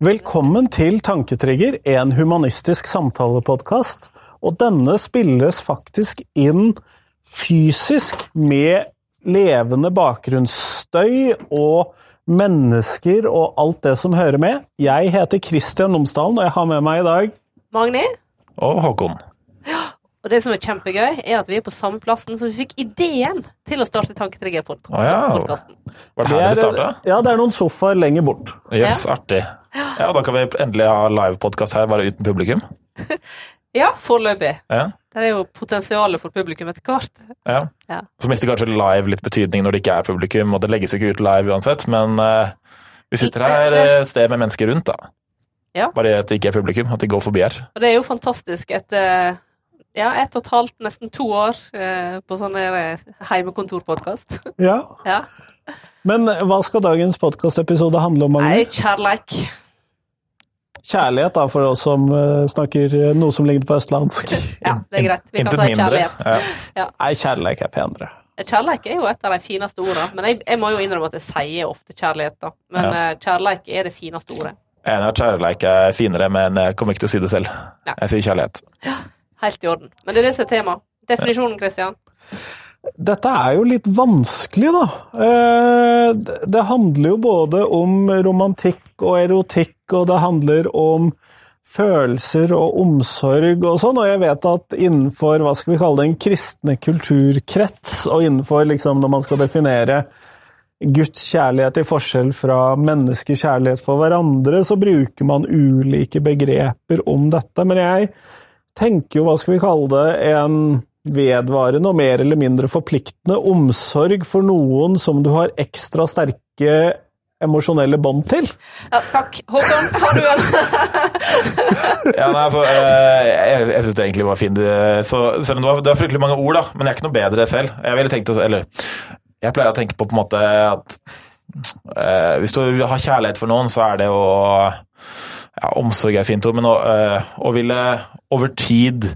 Velkommen til Tanketrigger, en humanistisk samtalepodkast. Og denne spilles faktisk inn fysisk med levende bakgrunnsstøy og mennesker og alt det som hører med. Jeg heter Kristian Lomsdalen, og jeg har med meg i dag Magni. Og Håkon. Og det som er kjempegøy, er at vi er på samme plassen, som vi fikk ideen til å starte Tanketrigger-podkasten. Å ja. Var det her Det starta? Ja, det er noen sofaer lenger bort. Jøss, artig. Ja, Da kan vi endelig ha livepodkast her, bare uten publikum. Ja, foreløpig. Ja, Det er jo potensialet for publikum etter hvert. ja. Ja. Så mister kanskje live litt betydning når det ikke er publikum, og det legges jo ikke ut live uansett, men uh, vi sitter her eh, et sted med mennesker rundt, da. Ja. Bare at det ikke er publikum, at de går forbi her. Og det er jo fantastisk etter ja, ett og et halvt, nesten to år eh, på sånn eh, heimekontorpodkast. Ja. Ja. Men hva skal dagens podkastepisode handle om, Nei, kjærleik. Kjærlighet, da, for oss som eh, snakker eh, noe som ligner på østlandsk. Ja, det er greit. Vi kan mindre. kjærlighet. Ja. Nei, kjærleik er penere. Kjærleik er jo et av de fineste ordene, men jeg, jeg må jo innrømme at jeg sier ofte kjærlighet, da. Men Ja. eh, kjærleik er det fineste ordet. Jeg er enig i at kjærleik er finere, men jeg kommer ikke til å si det selv. Ja. Jeg sier kjærlighet. Helt i orden. Men det er det som er temaet. Definisjonen, Christian? Dette er jo litt vanskelig, da. Eh, Det handler jo både om romantikk og erotikk, og det handler om følelser og omsorg og sånn, og jeg vet at innenfor hva skal vi kalle det, en kristne kulturkrets, og innenfor liksom når man skal definere Guds kjærlighet i forskjell fra menneskers kjærlighet for hverandre, så bruker man ulike begreper om dette. Men jeg tenker jo, hva skal vi kalle det, en vedvarende og mer eller mindre forpliktende omsorg for noen som du har ekstra sterke emosjonelle bånd til. Ja, takk. Håkon, har du en? Ja, nei, altså, eh, jeg jeg syns det egentlig var fint. Så, selv om det var, det var fryktelig mange ord, da, men jeg er ikke noe bedre selv. Jeg ville tenkt, eller, jeg pleier å tenke på på en måte at eh, hvis du har kjærlighet for noen, så er det å ja, Omsorg er fint ord, men å, eh, å ville over tid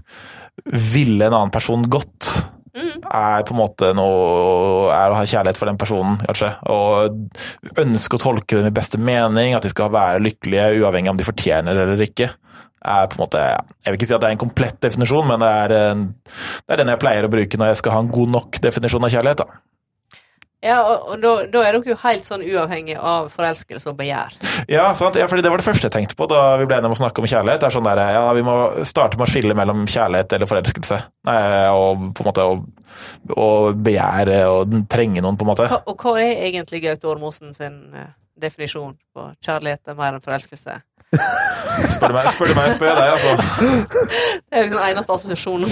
ville en annen person godt er på en måte noe er å ha kjærlighet for den personen, kanskje. Og ønske å tolke dem i beste mening, at de skal være lykkelige uavhengig om de fortjener det eller ikke. Er på en måte, jeg vil ikke si at det er en komplett definisjon, men det er, en, det er den jeg pleier å bruke når jeg skal ha en god nok definisjon av kjærlighet. Da. Ja, og, og da, da er dere jo helt sånn uavhengig av forelskelse og begjær. Ja, sant? ja, fordi det var det første jeg tenkte på da vi ble enige om å snakke om kjærlighet. Det er sånn der, ja, Vi må starte med å skille mellom kjærlighet eller forelskelse. Nei, og på en måte å begjære og trenge noen, på en måte. Hva, og hva er egentlig Gaute Ormosen sin eh, definisjon på kjærlighet er mer enn forelskelse? Spør du meg, spør du meg, spør jeg deg, altså. Det er liksom den eneste assosiasjonen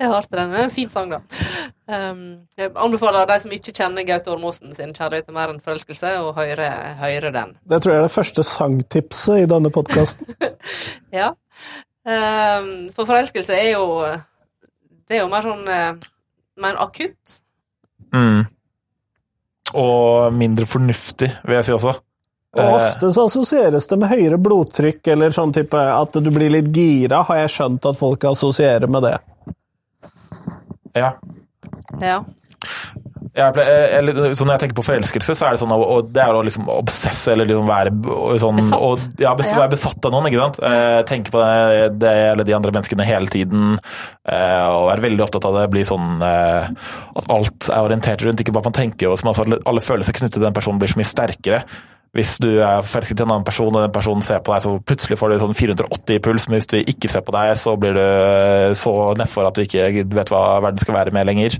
jeg har til den. Er en fin sang, da. Um, jeg anbefaler de som ikke kjenner Gaute Ormåsen sin kjærlighet er mer enn forelskelse, å høre, høre den. Det tror jeg er det første sangtipset i denne podkasten. Ja. Um, for forelskelse er jo Det er jo mer sånn eh, mer akutt. Mm. Og mindre fornuftig, vil jeg si også. Og Eh, ofte så assosieres det med høyere blodtrykk, eller sånn type at du blir litt gira, har jeg skjønt at folk assosierer med det. ja. Ja. Jeg ble, eller, så når jeg tenker på forelskelse, så er det sånn og, og det er å liksom obsesse, eller liksom være og sånn Besatt. Og, ja, bes, Ja. være besatt av noen, ikke sant. Eh, tenke på det, det eller de andre menneskene hele tiden, eh, og være veldig opptatt av det. Bli sånn eh, at alt er orientert rundt, ikke bare man tenker, og som altså, alle følelser knyttet til den personen blir så mye sterkere. Hvis du er forelsket i en annen person, og den personen ser på deg, så plutselig får du sånn 480 i puls, men hvis de ikke ser på deg, så blir du så nedfor at du ikke vet hva verden skal være med lenger.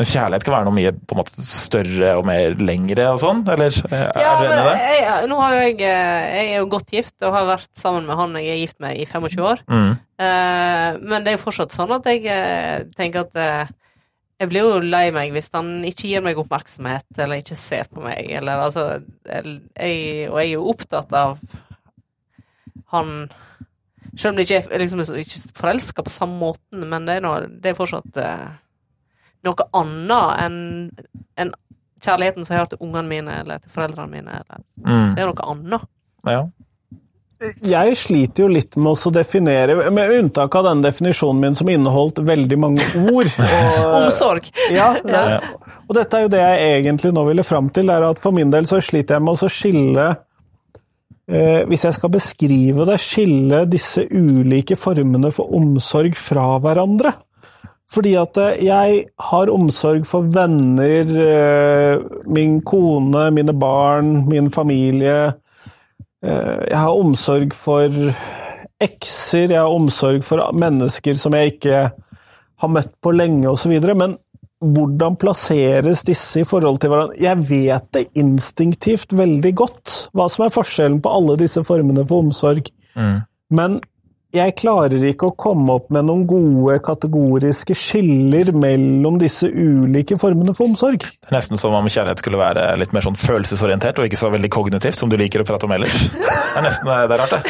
Mens kjærlighet kan være noe mye på en måte større og mer lengre og sånn, eller eh, er Ja, men det? jeg, nå har jeg, eh, jeg er jo godt gift og har vært sammen med han jeg er gift med i 25 år. Mm. Eh, men det er jo fortsatt sånn at jeg eh, tenker at eh, jeg blir jo lei meg hvis han ikke gir meg oppmerksomhet, eller ikke ser på meg, eller altså jeg, Og jeg er jo opptatt av han Selv om det ikke er liksom, ikke forelska på samme måten, men det er, noe, det er fortsatt eh, noe annet enn en kjærligheten som jeg har til ungene mine eller til foreldrene mine. Eller. Mm. Det er noe annet. Ja. Jeg sliter jo litt med å definere, med unntak av den definisjonen min som inneholdt veldig mange ord. Og, Omsorg. ja, det, og dette er jo det jeg egentlig nå ville fram til, er at for min del så sliter jeg med å skille eh, Hvis jeg skal beskrive det, skille disse ulike formene for omsorg fra hverandre. Fordi at eh, jeg har omsorg for venner, eh, min kone, mine barn, min familie. Eh, Jeg har omsorg for ekser, jeg har omsorg for mennesker som jeg ikke har møtt på lenge, osv. Men hvordan plasseres disse i forhold til hverandre? Jeg vet det instinktivt veldig godt, hva som er forskjellen på alle disse formene for omsorg. Men jeg klarer ikke å komme opp med noen gode kategoriske skiller mellom disse ulike formene for omsorg. Det er Nesten som om kjærlighet skulle være litt mer sånn følelsesorientert og ikke så veldig kognitivt, som du liker å prate om ellers. Det er nesten det er rart, det.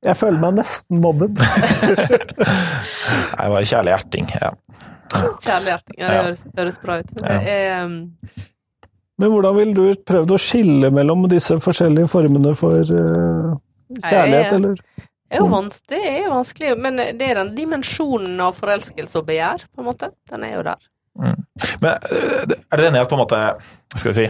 Jeg føler meg nesten mobbet. Nei, det var kjærlig hjerting. Ja. Kjærlig hjerting. Ja, det høres, høres bra ut. Det er, um, Men hvordan ville du prøvd å skille mellom disse forskjellige formene for eh, kjærlighet, eller? eller? er jo vans det er jo vanskelig, men det er den dimensjonen av forelskelse og begjær, på en måte. Den er jo der. Men øh, er dere enig i at på en måte skal vi si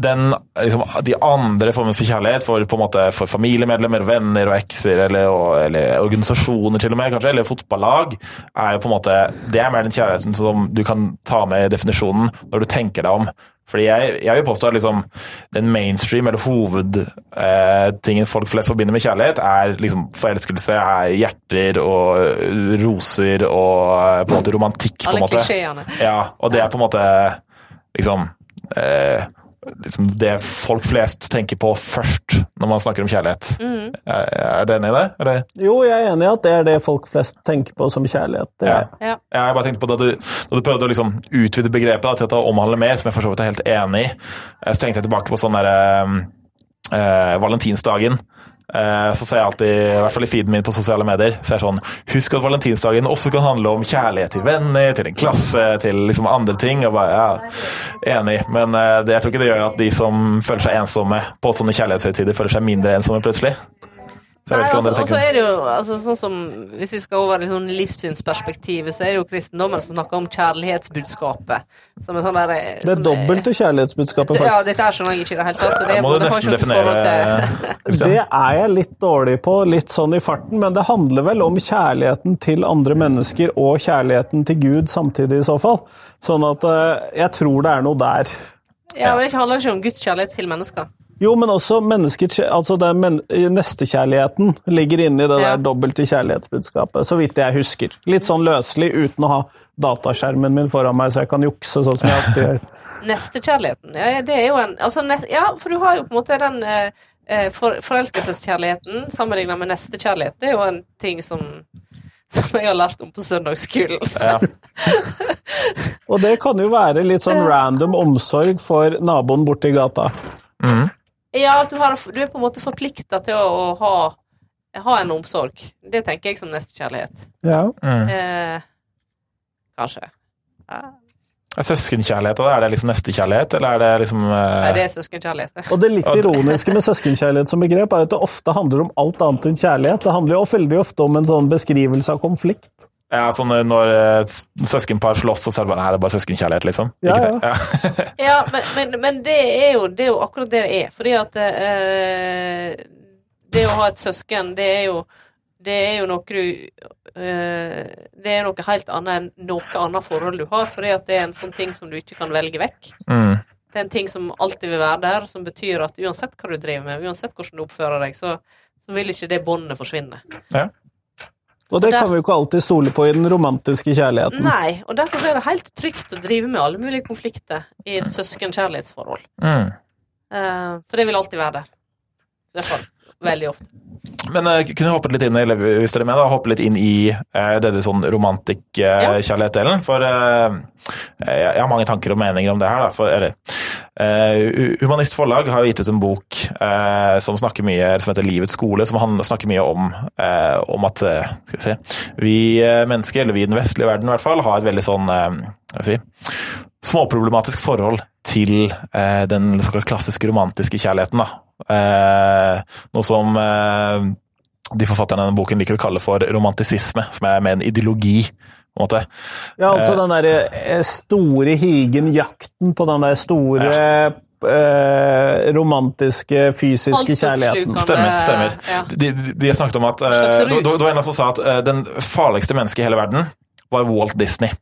den, liksom, De andre formene for kjærlighet, for, på en måte, for familiemedlemmer, venner og ekser, eller, og, eller organisasjoner til og med, kanskje, eller fotballag, er jo på en måte Det er mer den kjærligheten som du kan ta med i definisjonen når du tenker deg om. Fordi jeg, jeg vil påstå at liksom, den mainstream, eller hovedtingen folk flest forbinder med kjærlighet, er liksom forelskelse, er hjerter og øh, roser og øh, på en måte romantikk. på en måte. Ja, og det er på en måte liksom, eh, liksom det folk flest tenker på først når man snakker om kjærlighet. Mm. Er, er du enig i det? det? Jo, jeg er enig i at det er det folk flest tenker på som kjærlighet. Det Ja. Ja. Ja, Jeg bare tenkte på Da du, da du prøvde å liksom utvide begrepet da, til at det omhandler mer, som jeg for så vidt er helt enig i, eh, så tenkte jeg tilbake på sånn derre eh, valentinsdagen. Eh, så ser jeg alltid, i hvert fall i feeden min på sosiale medier, så er sånn Husk at valentinsdagen også kan handle om kjærlighet til venner, til en klasse, til liksom andre ting. Og bare, ja, Enig, men eh, det, jeg tror ikke det gjør at de som føler seg ensomme på sånne kjærlighetshøytider, føler seg mindre ensomme plutselig. Nei, altså, og så er det jo altså, sånn som Hvis vi skal over i sånn livssynsperspektivet, så er det jo kristendommen som snakker om kjærlighetsbudskapet. Som er sånn der, Det er dobbelte kjærlighetsbudskapet, Ja, faktisk. dette her skjønner jeg ikke i det hele tatt. Det må du nesten definere til- Det er jeg litt dårlig på, litt sånn i farten, men det handler vel om kjærligheten til andre mennesker og kjærligheten til Gud samtidig, i så fall. Sånn at eh, jeg tror det er noe der. Ja, men Det handler ikke om Guds kjærlighet til mennesker. Jo, men også menneskets Altså den men nestekjærligheten ligger inni det Ja. der dobbelte kjærlighetsbudskapet, så vidt jeg husker. Litt sånn løselig, uten å ha dataskjermen min foran meg, så jeg kan jukse sånn som jeg alltid gjør. Nestekjærligheten, ja, det er jo en altså, nest, Ja, for du har jo på en måte den eh, eh, for, forelskelseskjærligheten sammenlignet med nestekjærlighet. Det er jo en ting som som jeg har lært om på søndagsskolen. Ja. Og det kan jo være litt sånn random omsorg for naboen borti gata. Ja, at du, har, du er på en måte forplikta til å, å ha, ha en omsorg. Det tenker jeg som nestekjærlighet. Ja. Mm. Eh, kanskje. Ja. Er Søskenkjærlighet, da? er det liksom nestekjærlighet, eller er det liksom eh, Nei, det er søskenkjærlighet. Og det litt ironiske med søskenkjærlighet som begrep, er at det ofte handler om alt annet enn kjærlighet. Det handler jo veldig ofte om en sånn beskrivelse av konflikt. Ja, sånn når eh, søskenpar slåss, og så er det bare Nei, det er bare søskenkjærlighet, liksom. Ja? Ja. Ja, men, men, men det, er jo, det er jo akkurat det det er. Fordi at eh, Det å ha et søsken, det er jo det er jo noe du eh, Det er noe helt annet enn noe annet forhold du har, fordi at det er en sånn ting som du ikke kan velge vekk. Mm. Det er en ting som alltid vil være der, som betyr at uansett hva du driver med, uansett hvordan du oppfører deg, så, så vil ikke det båndet forsvinne. Ja. Og det Der- kan vi jo ikke alltid stole på i den romantiske kjærligheten. Nei, og derfor er det helt trygt å drive med alle mulige konflikter i et søskenkjærlighetsforhold. Mm. Uh, for det vil alltid være der. Derfor. Veldig ofte. Men uh, kunne hoppet litt inn, eller hvis dere er med, da, hoppe litt inn i uh, denne sånn romantikk-kjærlighet-delen? For eh, jeg, jeg har mange tanker og meninger om det her. Da, for, eller, eh, Humanist Forlag har gitt ut en bok eh, som snakker mye, som heter Livets skole, som han snakker mye om, eh, om at eh, vi, se, vi eh, mennesker, eller vi i den vestlige verden i hvert fall, har et veldig sånn eh, si, småproblematisk forhold til eh, den såkalt klassiske romantiske kjærligheten. Da. Eh, noe som eh, de forfatterne av denne boken liker å kalle for romantisisme, som er med en ideologi. på en måte. Ja, altså den derre eh, store higen, jakten på den der store eh, romantiske, fysiske kjærligheten. Stemmer. stemmer. Ja. De, de, de har snakket om at eh, Det var en som sa at eh, den farligste mennesket i hele verden var Walt Disney.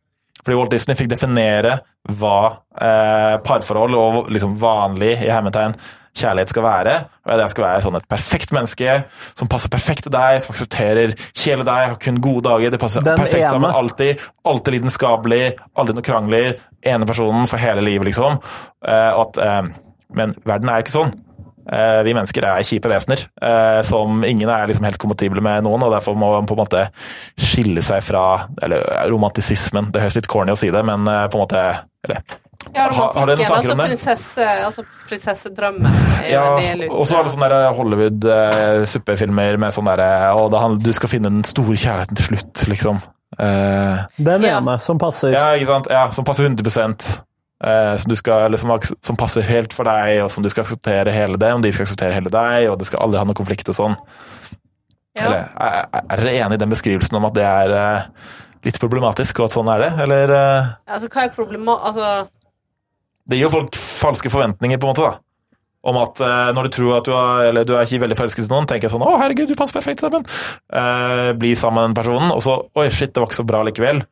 Fordi Walt Disney fikk definere hva eh, parforhold og liksom vanlig i hermetegn kjærlighet skal være. Og jeg skal være sånn et perfekt menneske som passer perfekt til deg, som aksepterer hele deg, har kun gode dager, det passer Den perfekt ene. sammen alltid. Alltid lidenskapelig, aldri noe krangler. Ene personen for hele livet, liksom. Eh, at, eh, men verden er ikke sånn. Eh, vi mennesker er kjipe vesener eh, som ingen er liksom helt kompatible med noen, og derfor må man på en måte skille seg fra eller romantisismen. Det høres litt corny å si det, men på en måte eller, Ja, Har- dere noen tanker Altså, om det? prinsesse, altså prinsessedrømmen ja, Og så har du sånne Hollywood-suppefilmer med sånn derre Å, det handler- du skal finne den store kjærligheten til slutt, liksom. Uh, Den Ja. ene som passer. ja, ikke sant? Ja, som passer 100 eh, som, du skal, eller som, som passer helt for deg, og som du skal akseptere hele det, om de skal akseptere hele deg, og det skal aldri ha noen konflikt og sånn. Ja. Eller, er, er dere enig i den beskrivelsen om at det er eh, litt problematisk, og at sånn er det? Eller eh, Altså, hva er problema... Altså, Det gir jo folk falske forventninger, på en måte, da. Om at eh, når du tror at du er, eller du er ikke veldig forelsket i noen, tenker jeg sånn 'Å, herregud, du passer perfekt sammen'. Eh, bli sammen med den personen, og så 'Oi, shit, det var ikke så bra likevel'.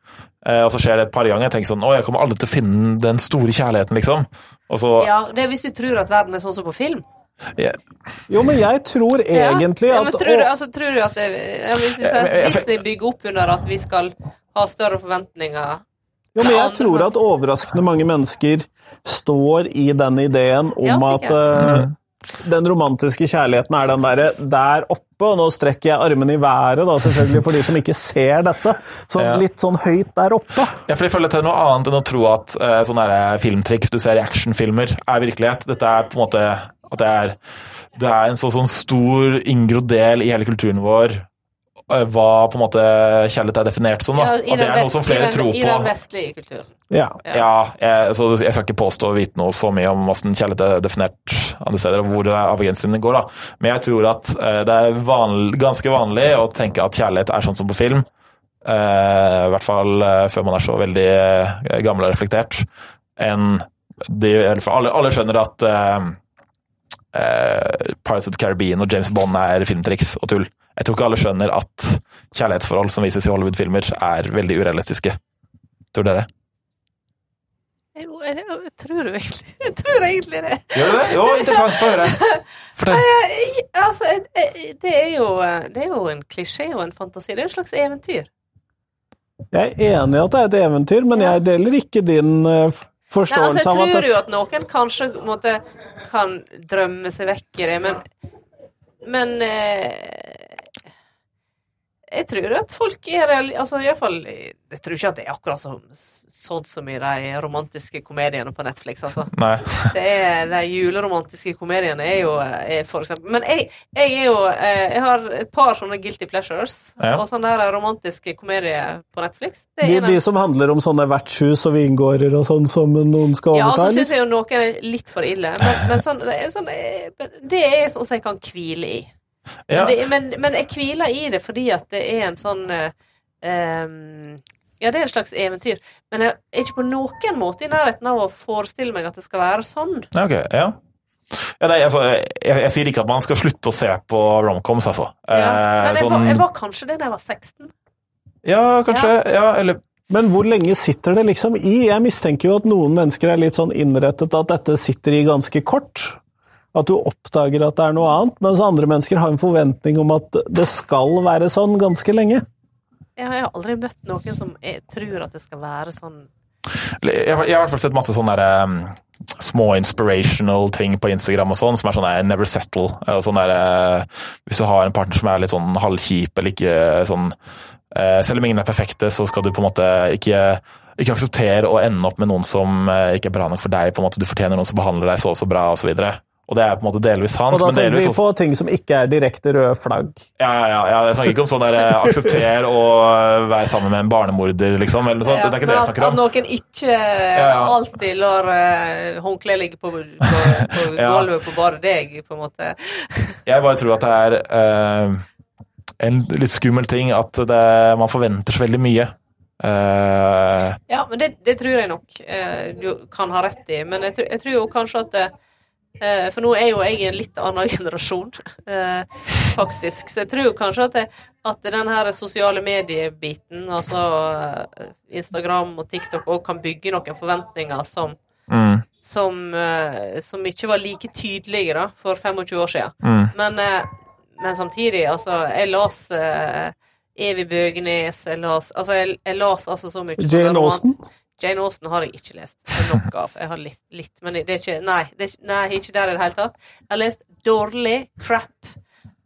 Eh, og så skjer det et par ganger. Jeg tenker sånn 'Å, jeg kommer aldri til å finne den store kjærligheten', liksom. Og så ja, det er hvis du tror at verden er sånn som på film. Yeah. Jo, men jeg tror egentlig ja, ja, men tror, du, altså, tror du at det, ja, hvis hvis, hvis, Disney bygger opp under at vi skal ha større forventninger Jo, men jeg tror at overraskende mange mennesker står i den ideen om Ja, at eh, den romantiske kjærligheten er den derre der oppe, og nå strekker jeg armene i været, da, selvfølgelig for de som ikke ser dette. Så litt sånn høyt der oppe. Ja, for jeg føler til det er noe annet enn å tro at uh, sånne filmtriks du ser i actionfilmer, er virkelighet. Dette er på en måte at det er, det er en så sånn stor inngrodd del i hele kulturen vår eh, hva på en måte kjærlighet er definert som. Da. Ja, at det er noe som flere den, tror I den vestlige kulturen. Ja. Ja, jeg, så jeg skal ikke påstå å vite noe så mye om hvordan kjærlighet er definert andre steder, og hvor avgrensningen går, da. Men jeg tror at eh, det er vanlig, ganske vanlig å tenke at kjærlighet er sånn som på film. Eh, I hvert fall eh, før man er så veldig eh, gammel og reflektert. En, de, eller for alle, alle skjønner at eh, eh, Pirates of the Caribbean og James Bond er filmtriks og tull. Jeg tror ikke alle skjønner at kjærlighetsforhold som vises i Hollywood-filmer, er veldig urealistiske. Tror dere? Jo, jeg, jeg tror egentlig Jeg tror egentlig det. Gjør du det? Jo, interessant. Få høre. Fortell. Altså, det er, jo, det er jo en klisjé og en fantasi. Det er jo et slags eventyr. Jeg er enig i at det er et eventyr, men Ja. jeg deler ikke din eh, Nei, altså, forståelse jeg av at tror jo at noen kanskje måtte, kan drømme seg vekk i det, men Men eh, jeg tror at folk er reali... Altså, i hvert fall Jeg tror ikke at det er akkurat som, sånn som i de romantiske komediene på Netflix, altså. Nei. Det er, de juleromantiske komediene er jo er for eksempel Men jeg, jeg er jo eh, Jeg har et par sånne guilty pleasures, Ja. og sånne der romantiske komedier på Netflix. Det er de, en de som handler om sånne vertshus og vingårder og sånn som noen skal Ja, og overta, så eller? syns jeg jo noen er litt for ille. Men, men sånn, det, er sånn, eh, det er sånn som jeg kan hvile i. Ja. Det, men, men jeg hviler i det fordi at det er en sånn eh, ehm, Ja, det er et slags eventyr. Men jeg er ikke på noen måte i nærheten av å forestille meg at det skal være sånn. Ja, Ok, ja. ja nei, altså, jeg, jeg sier ikke at man skal slutte å se på romcoms, altså. Ja. Eh, Men jeg, sånn, var, jeg var kanskje det da jeg var 16. Ja, kanskje. Ja. eller Men hvor lenge sitter det liksom i? Jeg mistenker jo at noen mennesker er litt sånn innrettet at dette sitter i ganske kort. At du oppdager at det er noe annet, mens andre mennesker har en forventning om at det skal være sånn ganske lenge. Jeg har aldri møtt noen som tror at det skal være sånn Jeg, har- i hvert fall sett masse sånne der, um, små inspirational ting på Instagram og sånn, som er sånn der never settle. Og sånn der, uh, hvis du har en partner som er litt sånn halvkjip eller ikke sånn uh, Selv om ingen er perfekte, så skal du på en måte ikke ikke akseptere å ende opp med noen som uh, ikke er bra nok for deg. på en måte Du fortjener noen som behandler deg så og så bra, osv. Og, det er på en måte delvis sant, Og da tenker vi vi også på ting som ikke er direkte røde flagg. ja, ja, ja, jeg snakker ikke om sånn der eh, aksepter å eh, være sammen med en barnemorder, liksom. Eller noe sånt. Ja, det er ikke det jeg snakker om. at noen ikke ja. alltid lar uh, håndkleet ligge på, på, på Ja. gulvet på bare deg, på en måte. Jeg bare tror at det er uh, en litt skummel ting at det, man forventer så veldig mye. Uh, Ja, men det, det tror jeg nok eh, du kan ha rett i. Men jeg, tror- jeg tror jo kanskje at det, For nå er jo jeg i en litt annen generasjon, eh, faktisk. Så jeg tror kanskje at, det, at den her sosiale mediebiten, altså eh, Instagram og TikTok, òg kan bygge noen forventninger som, Mm. som, eh, som ikke var like tydelige da, for 25 år siden. Mm. Men, eh, men samtidig, altså, jeg las eh, Evy Bøgenes, jeg las Altså, jeg, jeg las altså så mye Jane Austen? Jane Austen har jeg ikke lest nok av. Jeg har litt, litt men det er ikke Nei, det er, nei, ikke der i det hele tatt. Jeg har lest dårlig, crap,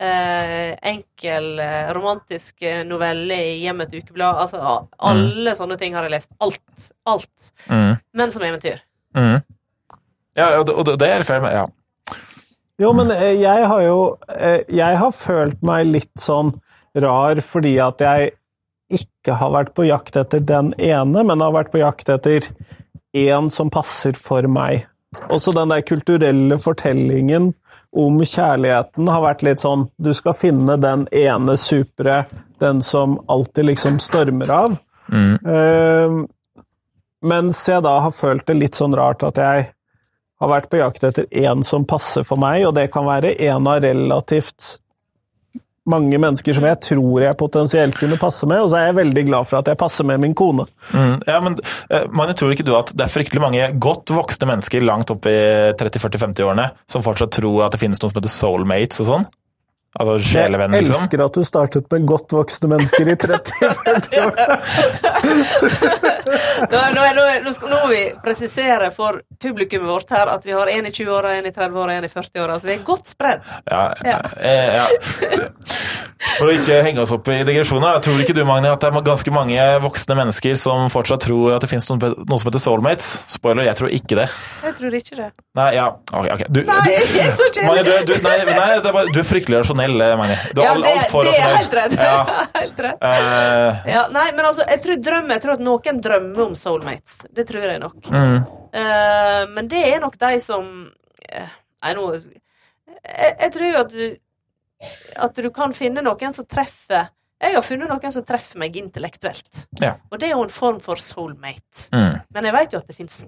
eh, enkel, eh, romantisk eh, novelle i Hjem et ukeblad. Altså, alle sånne ting har jeg lest. Alt. Alt. Mm. Men som eventyr. Mm. Ja, og det, og det- det er feil med ja. Jo, men eh, jeg har jo eh, Jeg har følt meg litt sånn rar fordi at jeg ikke har vært på jakt etter den ene, men har vært på jakt etter en som passer for meg. Også den der kulturelle fortellingen om kjærligheten har vært litt sånn Du skal finne den ene supre, den som alltid liksom stormer av. Mm. Uh, mens jeg da har følt det litt sånn rart at jeg har vært på jakt etter en som passer for meg, og det kan være en av relativt mange mennesker som jeg tror jeg potensielt kunne passe med, og så er jeg veldig glad for at jeg passer med min kone. Mm. ja men man tror ikke du at det er fryktelig mange godt voksne mennesker langt opp i 30-40-50-årene som fortsatt tror at det finnes noe som heter soulmates og sånn? Altså Jeg sjelevenn, liksom? elsker at du startet med godt voksne mennesker i 30-40 år. Nå, nå, nå, nå, skal, nå må vi presisere for publikummet vårt her at vi har en i 20-åra, en i 30-åra, en i 40-åra. Så vi er godt spredd. Ja, Ja. eh, ja. For å ikke henge oss opp i digresjoner, tror ikke du Magne, at det er ganske mange voksne mennesker som fortsatt tror at det finnes noe, noe som heter soulmates? Spoiler, jeg tror ikke det. Jeg tror ikke det. Nei, ja, ok. ok. Du, Nei, jeg er så Magne, du, du, nei, nei det er bare, du er fryktelig rasjonell, eh, Magne. Du er Ja, alt, det, alt for det er helt rett. Ja. helt rett. Uh, Ja, nei, men altså, jeg tror drømmer, jeg tror at noen drømmer om soulmates. Det tror jeg nok. mm, Uh, men det er nok de som Nei, nå jeg, jeg tror jo at at du kan finne noen som treffer Jeg har funnet noen som treffer meg intellektuelt. Ja. Og det er jo en form for soulmate. mm, Men jeg vet jo at det fins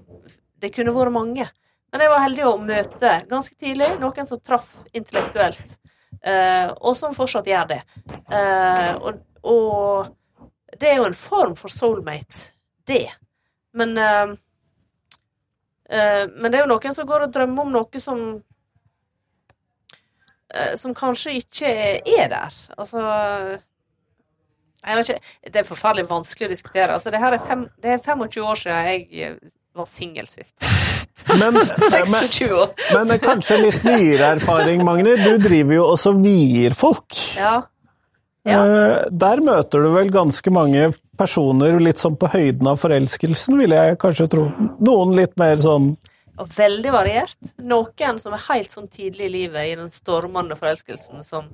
Det kunne vært mange. Men jeg var heldig å møte ganske tidlig noen som traff intellektuelt, eh, og som fortsatt gjør det. Eh, og, og det er jo en form for soulmate, det. Men eh, eh, Men det er jo noen som går og drømmer om noe som Som kanskje ikke er der. Altså jeg vet ikke, Det er forferdelig vanskelig å diskutere. Altså, det, her er fem, det er 25 år siden jeg eh, var singel sist. Men, men, 26 år. men kanskje litt nyere erfaring, Magne. Du driver jo også vier folk. Ja. Ja. Eh, Der møter du vel ganske mange personer litt sånn på høyden av forelskelsen, vil jeg kanskje tro. Noen litt mer sånn Og veldig variert. Noen som er helt sånn tidlig i livet, i den stormende forelskelsen, som,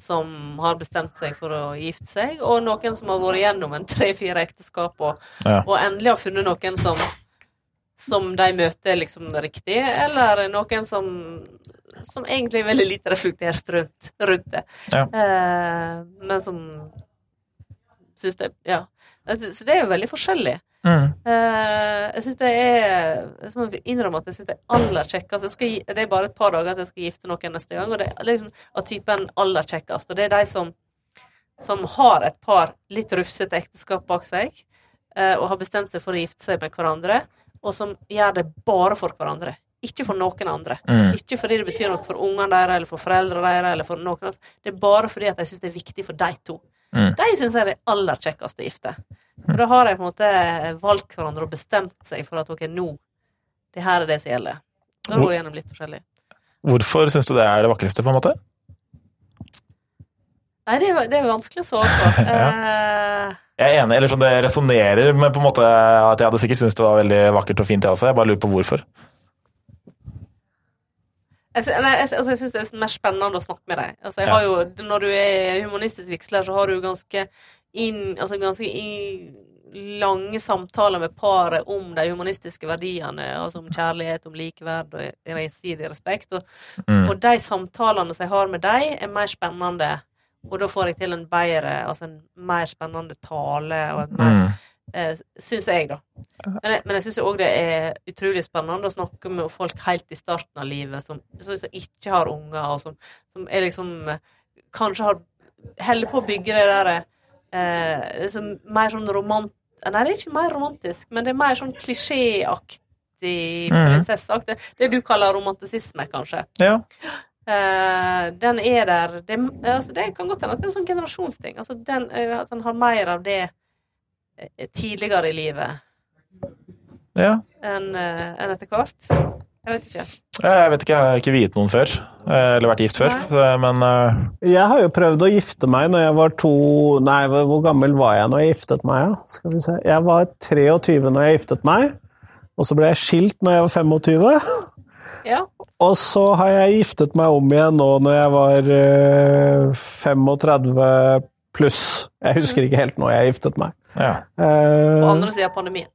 som har bestemt seg for å gifte seg, og noen som har vært gjennom en tre-fire ekteskap, og, Ja. og endelig har funnet noen som som de møter liksom riktig, eller noen som som egentlig er veldig lite reflektert rundt, rundt det. Ja. Eh, men som syns det Ja. Så det er jo veldig forskjellig. Mm, Eh, jeg syns det er Jeg må innrømme at jeg syns det er aller kjekkest. Skal, det er bare et par dager til jeg skal gifte noen neste gang, og det er liksom av typen aller kjekkest. Og det er de som, som har et par litt rufsete ekteskap bak seg, eh, og har bestemt seg for å gifte seg med hverandre, og som gjør det bare for hverandre. Ikke for noen andre. mm. Ikke fordi det betyr noe for ungene deres eller for foreldrene deres. Eller for noen andre. Det er bare fordi at jeg syns det er viktig for de to. Mm. De syns jeg er det aller kjekkeste gifte. For da har de på en måte valgt hverandre og bestemt seg for at ok, nå Det her er det som gjelder. Da går det gjennom litt forskjellig. Hvorfor syns du det er det vakreste, på en måte? Nei, det er, det er vanskelig å svare på. Eh, Jeg er enig, eller sånn det resonnerer med på en måte at jeg hadde sikkert syntes det var veldig vakkert og fint, jeg også. Jeg bare lurer på hvorfor. Jeg, sy- nei, jeg, altså, jeg syns det er mer spennende å snakke med deg. Altså, Ja. har jo, når du er humanistisk vigsler, så har du ganske, inn, altså, ganske i, lange samtaler med paret om de humanistiske verdiene, altså om kjærlighet, om likeverd og gjensidig respekt. Og, Mm. og de samtalene som jeg har med deg, er mer spennende og da får jeg til en bedre, altså en mer spennende tale, og et mer Mm. eh, Syns jeg, da. Men jeg, men jeg syns òg det er utrolig spennende å snakke med folk helt i starten av livet, som, som ikke har unger, og som, som er liksom eh, Kanskje har holder på å bygge det der eh, liksom mer sånn romant... Nei, det er ikke mer romantisk, men det er mer sånn klisjéaktig, Mhm. prinsesseaktig. Det du kaller romantisisme, kanskje. Ja. Eh, den er der det, altså, det kan godt hende at det er en sånn generasjonsting. Altså, den, eh, at en har mer av det eh, tidligere i livet ja. enn en enn etter hvert. Jeg vet ikke. Jeg vet ikke, jeg har ikke viet noen før. eh, Eller vært gift før. nei. Men uh... Jeg har jo prøvd å gifte meg når jeg var to Nei, hvor gammel var jeg når jeg giftet meg? Ja? Skal vi se. Jeg var 23 når jeg giftet meg, og så ble jeg skilt når jeg var 25. Ja. Og så har jeg giftet meg om igjen nå når jeg var uh, 35 pluss. Jeg husker ikke helt når jeg giftet meg. ja. Uh, På andre sida av pandemien.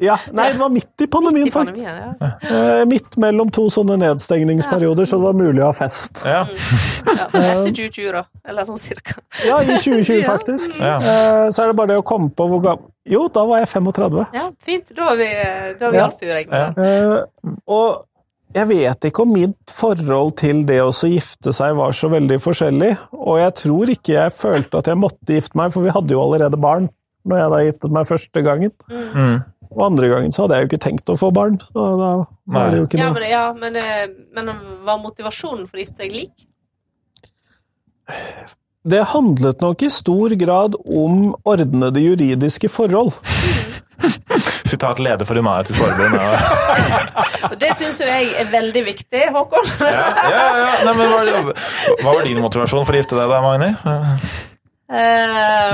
ja, nei, det var midt i pandemien, midt I faktisk. pandemien, ja. Uh, midt mellom to sånne nedstengningsperioder, så det var mulig å ha fest. ja. ja. Etter 2020, da. Eller sånn cirka. Ja, i 2020, faktisk. Ja. Eh, så er det bare det å komme på hvor gammel Jo, da var jeg 35. Ja, fint. Da har vi, da har vi Ja. Og regnet. Ja. Eh, og jeg vet ikke om mitt forhold til det å gifte seg var så veldig forskjellig. Og jeg tror ikke jeg følte at jeg måtte gifte meg, for vi hadde jo allerede barn når jeg da giftet meg første gangen. Mm. Og andre gangen så hadde jeg jo ikke tenkt å få barn. Så da var det jo ikke Ja, men, ja, men, eh, men var motivasjonen for å gifte seg lik? Det handlet nok i stor grad om ordnede juridiske forhold. Sitat leder for Humanitisk Forbund. Ja. Og det syns jo jeg er veldig viktig, Håkon. Ja, ja, ja. Nei, men hva, var hva var din motivasjon for å gifte deg da, Magni? Um,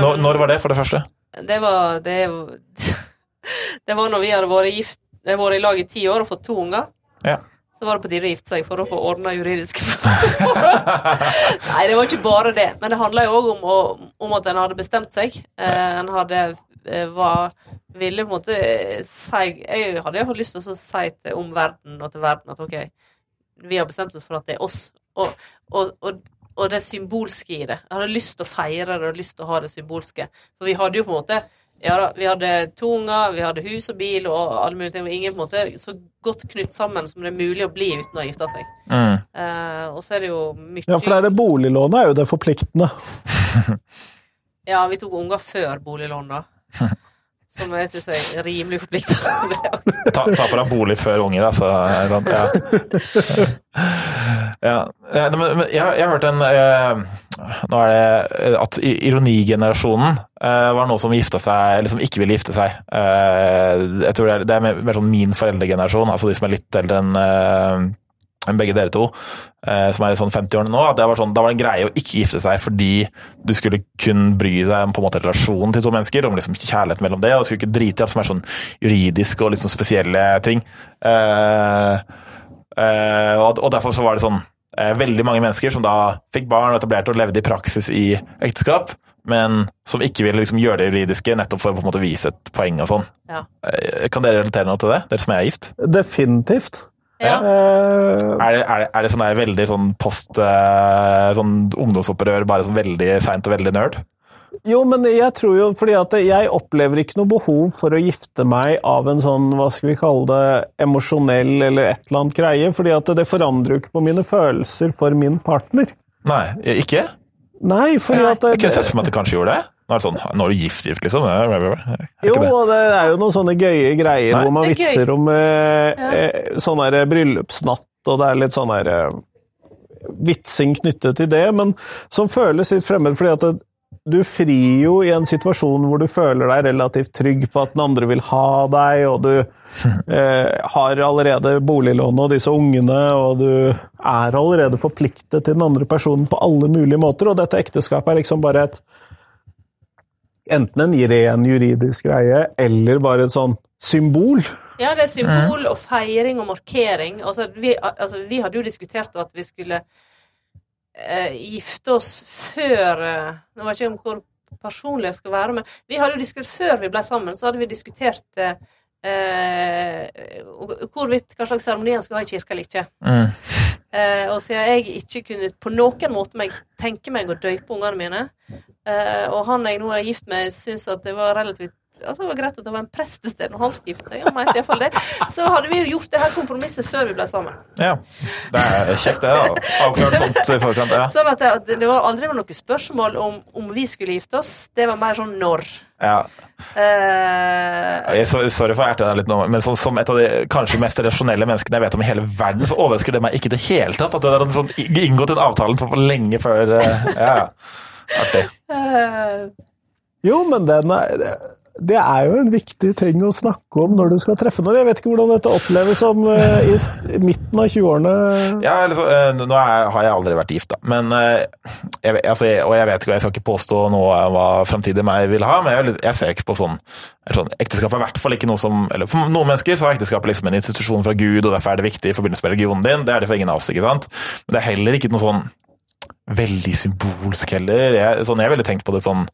Når, når var det, for det første? Det var det, det var når vi hadde vært gift vært i lag i ti år og fått to unger. Ja. Så var det på tide å gifte seg for å få ordna juridiske forhold. Nei, det var ikke bare det. Men det handla jo òg om, om at en hadde bestemt seg. Eh, en hadde eh, var, ville på en måte eh, si Jeg hadde iallfall lyst til å si til omverdenen og til verden at ok, vi har bestemt oss for at det er oss. Og, og, og, og det symbolske i det. Jeg hadde lyst til å feire det og lyst til å ha det symbolske. For vi hadde jo på en måte ja da, vi hadde to unger, vi hadde hus og bil og alle mulige ting. og Ingen på en måte så godt knytt sammen som det er mulig å bli uten å gifte seg. Mm. Eh, og så er det jo mye Ja, for det er det boliglånet er jo det forpliktende. Ja, vi tok unger før boliglån, da. Som jeg syns er rimelig forpliktende. Ta, ta på deg bolig før unger, altså. Ja. ja. ja men, jeg, jeg har hørt en eh, Nå er det at ironigenerasjonen eh, var noe som gifta seg, eller som ikke ville gifte seg. Eh, jeg tror det er, det er mer, mer sånn min foreldregenerasjon, altså de som er litt eldre enn eh, enn begge dere to, eh, som er i sånn 50-årene nå, at det var sånn, da var det en greie å ikke gifte seg fordi du skulle kun bry deg om på en måte relasjonen til to mennesker, om liksom kjærlighet mellom det, og du skulle ikke drite i alt som er sånn juridiske og sånn spesielle ting. Eh, eh, og, og derfor så var det sånn eh, veldig mange mennesker som da fikk barn og etablerte og levde i praksis i ekteskap, men som ikke ville liksom gjøre det juridiske nettopp for å på en måte vise et poeng og sånn. Ja. Eh, Kan dere relatere noe til det, dere som er gift? Definitivt. Ja. Eh, Er det, er det, er det sånn der veldig sånn post eh, sånn ungdomsopprør, bare sånn veldig seint og veldig nerd? Jo, men jeg tror jo fordi at jeg opplever ikke noe behov for å gifte meg av en sånn, hva skal vi kalle det, emosjonell eller et eller annet greie, fordi at det forandrer jo ikke på mine følelser for min partner. Nei, ikke? Nei, fordi Nei. at det, Jeg kunne sett for meg at det kanskje gjorde det. Nå er det sånn, nå er du gift, gift, liksom. Er Jo, ikke det? og det er jo noen sånne gøye greier Nei. hvor man er vitser om eh, Ja. eh, sånn her bryllupsnatt, og det er litt sånn her eh, vitsing knyttet til det, men som føles litt fremmed, fordi at det, du frir jo i en situasjon hvor du føler deg relativt trygg på at den andre vil ha deg, og du eh, har allerede boliglånet og disse ungene, og du er allerede forpliktet til den andre personen på alle mulige måter, og dette ekteskapet er liksom bare et Enten en ren juridisk greie, eller bare et sånn symbol. Ja, det er symbol og feiring og markering. Altså, vi, altså, vi hadde jo diskutert at vi skulle eh, gifte oss før eh, Nå vet jeg ikke om hvor personlig jeg skal være, men vi hadde jo diskutert før vi ble sammen, så hadde vi diskutert eh, eh, hvorvidt hva slags seremoni en skulle ha i kirka eller ikke. Mm. Eh, og siden jeg ikke kunne på noen måte meg, tenke meg å døype ungene mine, og han jeg nå er gift med, syns at det var relativt altså det var greit at det var en prest til stede når han skulle gifte seg, han mente iallfall det, så hadde vi jo gjort det her kompromisset før vi ble sammen. Ja. Det er kjekt, det. da. Avklart sånt i forkant. Ja. Sånn at det, det var aldri noe spørsmål om, om vi skulle gifte oss, det var mer sånn når. Ja. Uh, sorry for å erte deg litt nå, men så, som et av de kanskje mest rasjonelle menneskene jeg vet om i hele verden, så overrasker det meg ikke i det hele tatt at du hadde sånn, inngått den avtalen for lenge før eh, Ja, ja. Artig. eh, Jo, men den er, det er jo en viktig ting å snakke om når du skal treffe noen. Jeg vet ikke hvordan dette oppleves som eh, i midten av 20-årene. Ja, altså, nå er, har jeg aldri vært gift, da. Men, jeg, altså, og jeg vet ikke, jeg skal ikke påstå noe om hva framtidig meg vil ha, men jeg, jeg ser ikke på sånn, sånn Ekteskap er i hvert fall ikke noe som eller For noen mennesker så er ekteskapet liksom en institusjon fra Gud, og derfor er det viktig i forbindelse med religionen din. Det er det for ingen av oss, ikke sant? Men det er heller ikke noe sånn veldig symbolsk heller. Jeg, sånn, jeg ville tenkt på det sånn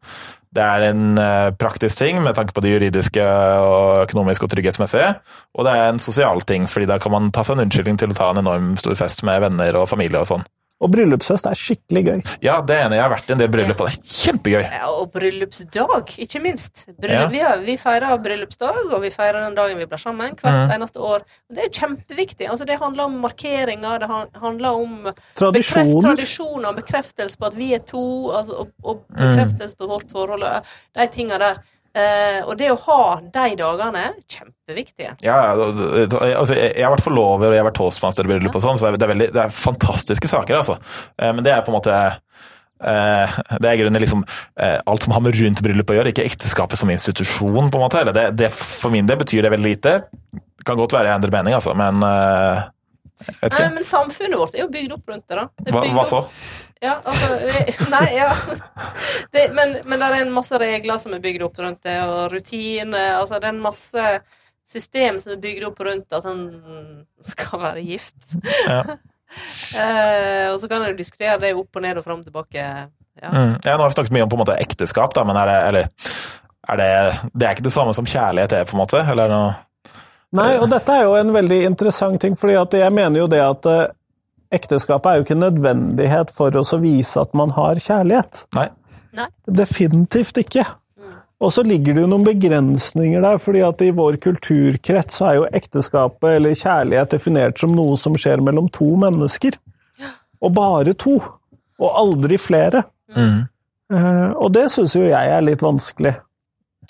Det er en eh, praktisk ting med tanke på det juridiske og økonomiske og trygghetsmessige, og det er en sosial ting, fordi da kan man ta seg en unnskyldning til å ta en enorm stor fest med venner og familie og sånn. Og bryllupshøst er skikkelig gøy. Ja, det er enig. Jeg har vært i en del bryllup, og det er kjempegøy. ja, og bryllupsdag, ikke minst. Bryllup, Ja. vi, har, vi feirer bryllupsdag, og vi feirer den dagen vi blir sammen, hvert mm. eneste år. Det er kjempeviktig. Altså, det handler om markeringer, det handler om bekreft, Tradisjoner. tradisjoner, bekreftelse på at vi er to, altså, og, og Mm. bekreftelse på vårt forhold, de tinga der. Eh, og det å ha de dagene, kjempeviktige. Ja, altså, jeg har vært forlover og jeg har vært toastmaster i bryllup og sånn, så det er, veldig, det er fantastiske saker, altså. Eh, Men det er på en måte uh, det er grunnen liksom alt som har med rundt bryllupet å gjøre, ikke ekteskapet som institusjon, på en måte. Eller det, det, for min del betyr det veldig lite. Kan godt være jeg endrer mening, altså, men Nei, men samfunnet vårt er jo bygd opp rundt det, da. Det Hva, hva så? Ja, altså Nei, ja. Det, men, men det er en masse regler som er bygd opp rundt det, og rutiner. Altså, det er en masse system som er bygd opp rundt at han skal være gift. Ja. eh, og så kan en diskutere det opp og ned og fram og tilbake. Ja. Mm. Ja, nå har vi snakket mye om på en måte ekteskap, da, men er det, eller, er det, det er ikke det samme som kjærlighet er, på en måte? Eller noe? Nei, og dette er jo en veldig interessant ting, fordi at jeg mener jo det at eh, ekteskapet er jo ikke en nødvendighet for oss å vise at man har kjærlighet. Nei. Nei. Definitivt ikke. Og så ligger det jo noen begrensninger der, fordi at i vår kulturkrets så er jo ekteskapet eller kjærlighet definert som noe som skjer mellom to mennesker. Og bare to. Og aldri flere. Mm. Eh, Og det syns jo jeg er litt vanskelig.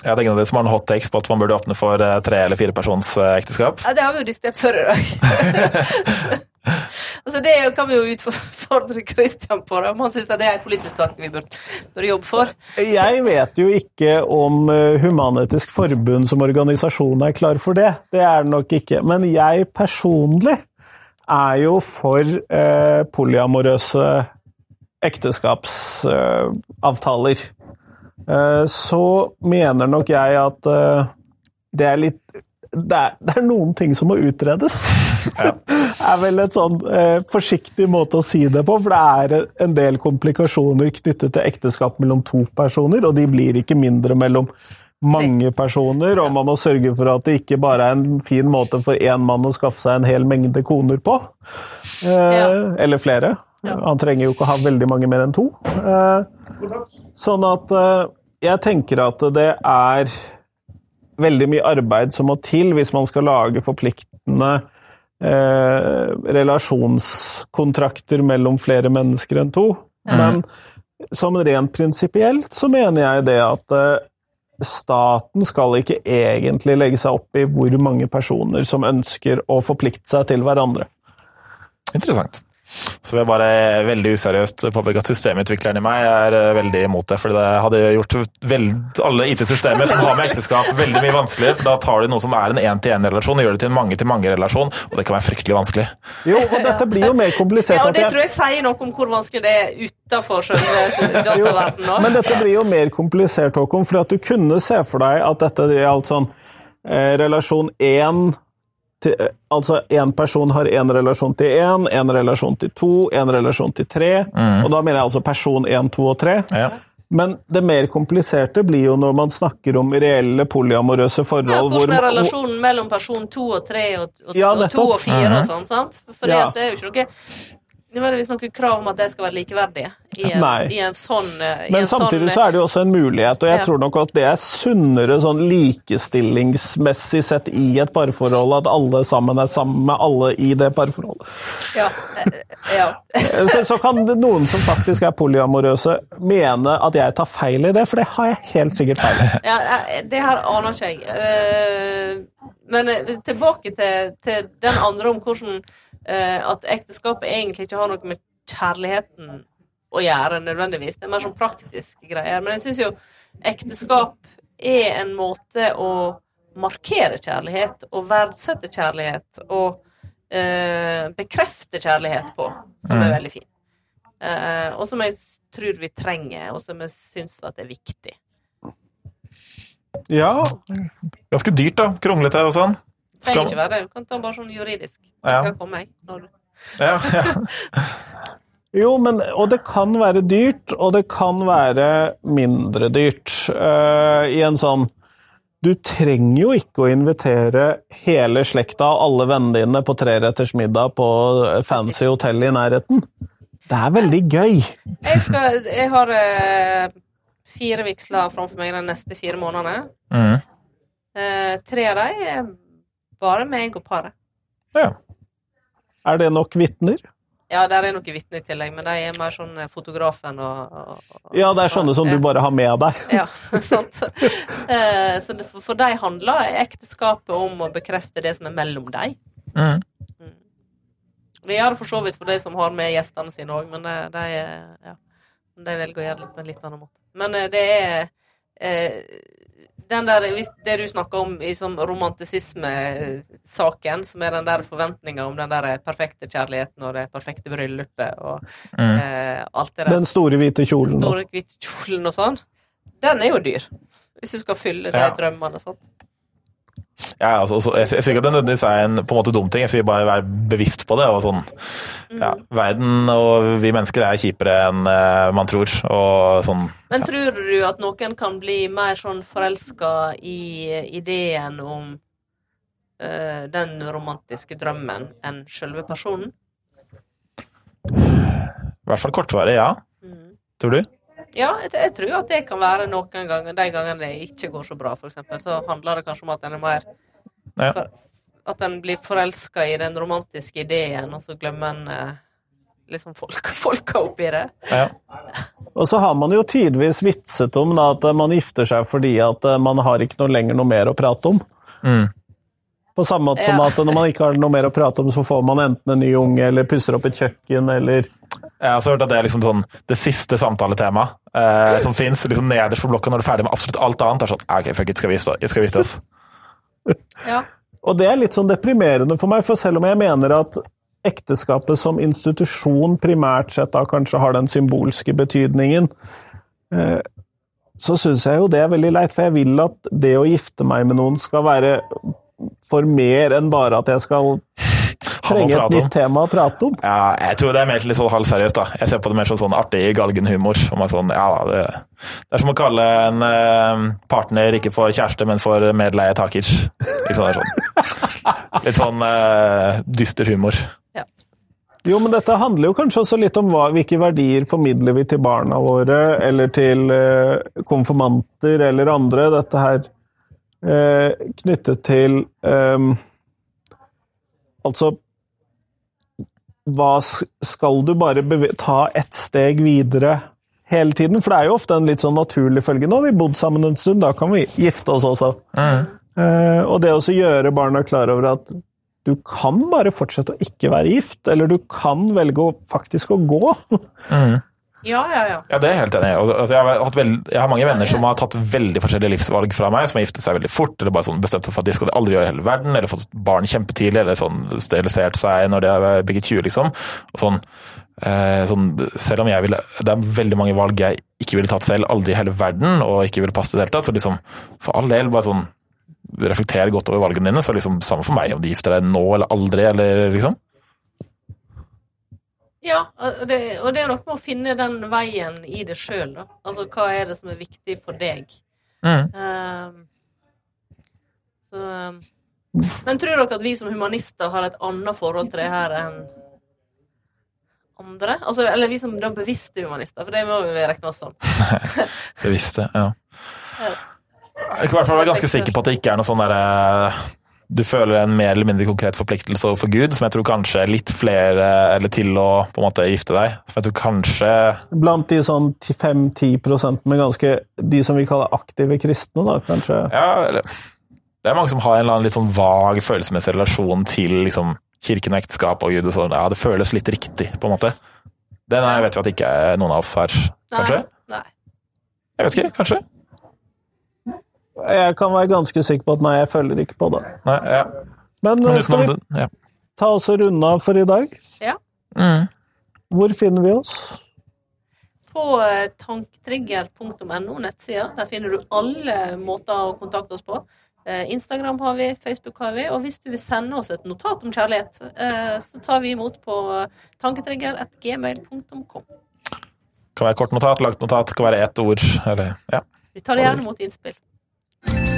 Ja, det er ingen av dere som har en hot takes på at man burde åpne for eh, tre- eller firepersons eh, ekteskap? Ja, det har vi jo diskutert før i dag. altså, det kan vi jo utfordre Christian på, om han syns det er en politisk sak vi bør, bør jobbe for. Jeg vet jo ikke om eh, Human-Etisk Forbund som organisasjon er klar for det. Det er det nok ikke. Men jeg personlig er jo for eh, polyamorøse ekteskapsavtaler. Eh, så mener nok jeg at eh, det er litt det er, det er noen ting som må utredes. er vel et sånn eh, forsiktig måte å si det på, for det er en del komplikasjoner knyttet til ekteskap mellom to personer, og de blir ikke mindre mellom mange personer, og man må sørge for at det ikke bare er en fin måte for én mann å skaffe seg en hel mengde koner på. Eh, Ja. Eller flere. Ja. Han trenger jo ikke å ha veldig mange mer enn to. Eh, sånn at eh, jeg tenker at det er veldig mye arbeid som må til hvis man skal lage forpliktende eh, relasjonskontrakter mellom flere mennesker enn to. Men som rent prinsipielt så mener jeg det at eh, staten skal ikke egentlig legge seg opp i hvor mange personer som ønsker å forplikte seg til hverandre. Interessant. Så vil jeg bare veldig useriøst påpeke at systemutvikleren i meg er eh, veldig imot det. For det hadde gjort veld, alle IT-systemer som har med ekteskap, veldig mye vanskeligere. For da tar du noe som er en én-til-én-relasjon og gjør det til en mange-til-mange-relasjon, og det kan være fryktelig vanskelig. Jo, og dette blir jo mer komplisert. Ja, og det tror jeg sier noe om hvor vanskelig det er utafor selve dataverdenen. Men dette blir jo mer komplisert, Håkon, for at du kunne se for deg at dette gjaldt sånn eh, relasjon én til, eh, Altså én person har én relasjon til én, én relasjon til to, én relasjon til tre. Og da mener jeg altså person én, to og tre. Ja. Men det mer kompliserte blir jo når man snakker om reelle polyamorøse forhold. Ja, hvordan er relasjonen mellom person to og tre og, og, Ja, og to og fire og sånn, sant? For Ja. det er jo ikke noe nødvendigvis noe krav om at de skal være likeverdige i en, i en sånn eh, i Men en samtidig sånn, så er det jo også en mulighet, og jeg Ja. tror nok at det er sunnere sånn likestillingsmessig sett i et parforhold, at alle sammen er sammen med alle i det parforholdet. Ja. eh, ja. Så, så kan noen som faktisk er polyamorøse, mene at jeg tar feil i det, for det har jeg helt sikkert feil i. ja, det her aner ikke jeg. Men tilbake til, til den andre om hvordan at ekteskapet egentlig ikke har noe med kjærligheten å gjøre, nødvendigvis. Det er mer sånn praktiske greier. Men jeg syns jo ekteskap er en måte å markere kjærlighet og verdsette kjærlighet og eh, bekrefte kjærlighet på, som er veldig fint. Eh, og som jeg tror vi trenger, og som jeg syns at er viktig. Ja, Ganske dyrt, da. Kronglete og sånn. Trenger Skal- ikke være det. Du kan ta bare sånn juridisk. Jeg skal komme, jeg. Når du... Ja, ja. Jo, men, og det kan være dyrt, og det kan være mindre dyrt. Uh, I en sånn Du trenger jo ikke å invitere hele slekta og alle vennene dine på treretters middag på fancy hotell i nærheten. Det er veldig gøy. Jeg, skal, jeg har uh, fire vigsler framfor meg de neste fire månedene. Mm. Uh, tre av dem bare meg og paret. ja. Er det nok vitner? Ja, der er noen vitner i tillegg, men de er mer sånn eh, fotografen og, og, og Ja, det er sånne som du bare har med deg. Ja, sant. Eh, så det, for, for de handler ekteskapet om å bekrefte det som er mellom dem. Mm. Vi gjør det for så vidt for de som har med gjestene sine òg, men de, de, ja, de velger å gjøre det litt på en litt annen måte. Men eh, det er eh, den der, Det du snakker om i sånn romantisisme-saken, som er den der forventninga om den der perfekte kjærligheten og det perfekte bryllupet og Mm. eh, alt det der Den store hvite kjolen. Den store hvite kjolen og sånn, den er jo dyr. Hvis du skal fylle de Ja. drømmene. Sant? Ja, altså, så, jeg, jeg sier ikke at det nødvendigvis er en på en måte dum ting, jeg sier bare være bevisst på det. og sånn, ja, Verden og vi mennesker er kjipere enn uh, man tror. og sånn, Men tror du at noen kan bli mer sånn forelska i ideen om uh, den romantiske drømmen enn sjølve personen? I hvert fall kortvarig, ja. Mm. Tror du? Ja, jeg, jeg tror at det kan være noen ganger De gangene det ikke går så bra, eksempel, så handler det kanskje om at en er mer Ja. for, At en blir forelska i den romantiske ideen, og så glemmer en eh, liksom folk, folka oppi det. Ja. Og så har man jo tidvis vitset om da, at man gifter seg fordi at eh, man har ikke noe lenger noe mer å prate om. Mm. På samme måte som Ja. at når man ikke har noe mer å prate om, så får man enten en ny unge, eller pusser opp et kjøkken, eller Jeg har også hørt at det er liksom sånn det siste samtaletemaet eh, som fins liksom nederst på blokka når du er ferdig med absolutt alt annet. Er sånn, «Ah, ok, fuck it, skal vi stå, oss? Skal vi gifte oss? Ja. Og det er litt sånn deprimerende for meg, for selv om jeg mener at ekteskapet som institusjon primært sett da kanskje har den symbolske betydningen, eh, så syns jeg jo det er veldig leit, for jeg vil at det å gifte meg med noen skal være for mer enn bare at jeg skal trenge et nytt tema å prate om. Ja, jeg tror det er mer litt sånn halvseriøst. da. Jeg ser på det mer som sånn artig galgenhumor. Om sånn, ja, det, det er som å kalle en eh, partner ikke for kjæreste, men for medleie taker. Sånn, det. Litt sånn eh, dyster humor. Jo, men dette handler jo kanskje også litt om hva, hvilke verdier formidler vi til barna våre, eller til eh, konfirmanter eller andre. Dette her eh, knyttet til eh, Altså hva Skal du bare ta ett steg videre hele tiden? For det er jo ofte en litt sånn naturlig følge. Nå har vi bodd sammen en stund, da kan vi gifte oss også. Eh, og det å gjøre barna klar over at du kan bare fortsette å ikke være gift, eller du kan velge å faktisk å gå. Ja, ja, ja. Ja, det er jeg helt enig i. Altså, jeg, jeg har mange venner som har tatt veldig forskjellige livsvalg fra meg, som har giftet seg veldig fort, eller bare sånn bestemt seg for at de skal aldri gjøre i hele verden, eller fått barn kjempetidlig, eller sånn sterilisert seg når de er bygget 20, liksom. Og sånn, eh, sånn, selv om jeg ville Det er veldig mange valg jeg ikke ville tatt selv, aldri i hele verden, og ikke ville passet i det hele tatt, så liksom, for all del, bare sånn reflekter godt over valgene dine, så liksom samme for meg om de gifter deg nå eller aldri, eller liksom. Ja, og det, og det er noe med å finne den veien i det sjøl, da. Altså hva er det som er viktig for deg? Mm. Uh, så Men tror dere at vi som humanister har et annet forhold til det her enn andre? Altså, eller vi som da bevisste humanister, for det må vi regne oss som. Bevisste, ja. Ja. Jeg kan i hvert fall være ganske sikker på at det ikke er noe sånn derre Du føler en mer eller mindre konkret forpliktelse overfor Gud, som jeg tror kanskje er litt flere eller til å på en måte gifte deg. Som jeg tror kanskje Blant de sånn 5-10% med ganske De som vi kaller aktive kristne, da, kanskje. Ja, eller Det er mange som har en eller annen litt sånn vag følelsesmessig relasjon til liksom kirken og ekteskap og Gud og sånn. Ja, det føles litt riktig, på en måte. Den er, vet vi at ikke er noen av oss her, kanskje? Nei. Jeg vet ikke, kanskje? Jeg kan være ganske sikker på at nei, jeg følger ikke på det. Nei, ja. Men, Men eh, skal vi ja. ta oss og runde av for i dag? Ja. Mm. Hvor finner vi oss? På eh, tanktrigger.no, nettsida. Der finner du alle måter å kontakte oss på. Eh, Instagram har vi, Facebook har vi, og hvis du vil sende oss et notat om kjærlighet, eh, så tar vi imot på tanketrigger.gmail.com. Kan være kort notat, langt notat, kan være ett ord, eller ja. Vi tar det gjerne imot innspill. Bye.